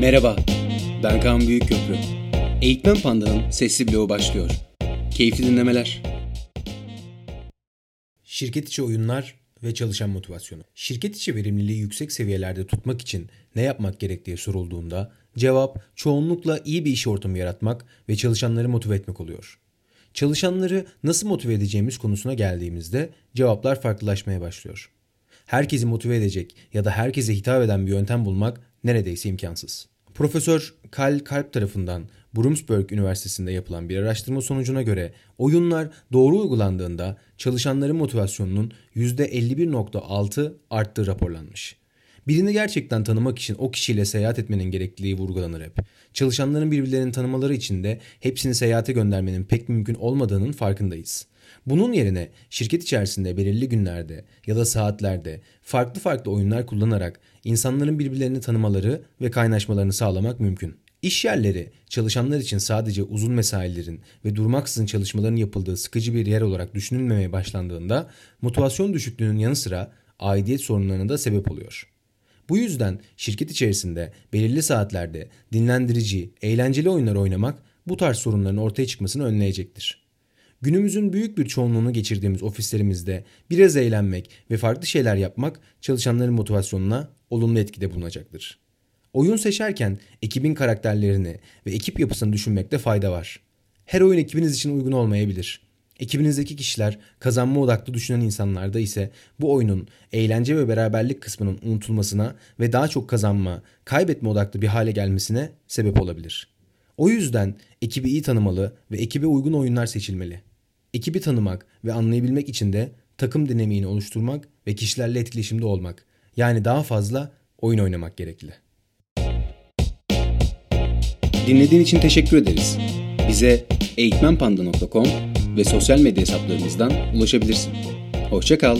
Merhaba, ben Kaan Büyükköprü. Eğitmen Panda'nın sesli bloğu başlıyor. Keyifli dinlemeler. Şirket içi oyunlar ve çalışan motivasyonu. Şirket içi verimliliği yüksek seviyelerde tutmak için ne yapmak gerektiği sorulduğunda cevap çoğunlukla iyi bir iş ortamı yaratmak ve çalışanları motive etmek oluyor. Çalışanları nasıl motive edeceğimiz konusuna geldiğimizde cevaplar farklılaşmaya başlıyor. Herkesi motive edecek ya da herkese hitap eden bir yöntem bulmak neredeyse imkansız. Profesör Karl Kalp tarafından Bromsberg Üniversitesi'nde yapılan bir araştırma sonucuna göre oyunlar doğru uygulandığında çalışanların motivasyonunun %51.6 arttığı raporlanmış. Birini gerçekten tanımak için o kişiyle seyahat etmenin gerekliliği vurgulanır hep. Çalışanların birbirlerini tanımaları için de hepsini seyahate göndermenin pek mümkün olmadığının farkındayız. Bunun yerine şirket içerisinde belirli günlerde ya da saatlerde farklı farklı oyunlar kullanarak insanların birbirlerini tanımaları ve kaynaşmalarını sağlamak mümkün. İş yerleri çalışanlar için sadece uzun mesailerin ve durmaksızın çalışmaların yapıldığı sıkıcı bir yer olarak düşünülmemeye başlandığında motivasyon düşüklüğünün yanı sıra aidiyet sorunlarına da sebep oluyor. Bu yüzden şirket içerisinde belirli saatlerde dinlendirici, eğlenceli oyunlar oynamak bu tarz sorunların ortaya çıkmasını önleyecektir. Günümüzün büyük bir çoğunluğunu geçirdiğimiz ofislerimizde biraz eğlenmek ve farklı şeyler yapmak çalışanların motivasyonuna olumlu etkide bulunacaktır. Oyun seçerken ekibin karakterlerini ve ekip yapısını düşünmekte fayda var. Her oyun ekibiniz için uygun olmayabilir. Ekibinizdeki kişiler kazanma odaklı düşünen insanlarda ise bu oyunun eğlence ve beraberlik kısmının unutulmasına ve daha çok kazanma, kaybetme odaklı bir hale gelmesine sebep olabilir. O yüzden ekibi iyi tanımalı ve ekibe uygun oyunlar seçilmeli. Ekibi tanımak ve anlayabilmek için de takım dinamiğini oluşturmak ve kişilerle etkileşimde olmak, yani daha fazla oyun oynamak gerekli. Dinlediğin için teşekkür ederiz. Bize eğitmenpanda.com ve sosyal medya hesaplarımızdan ulaşabilirsin. Hoşçakal.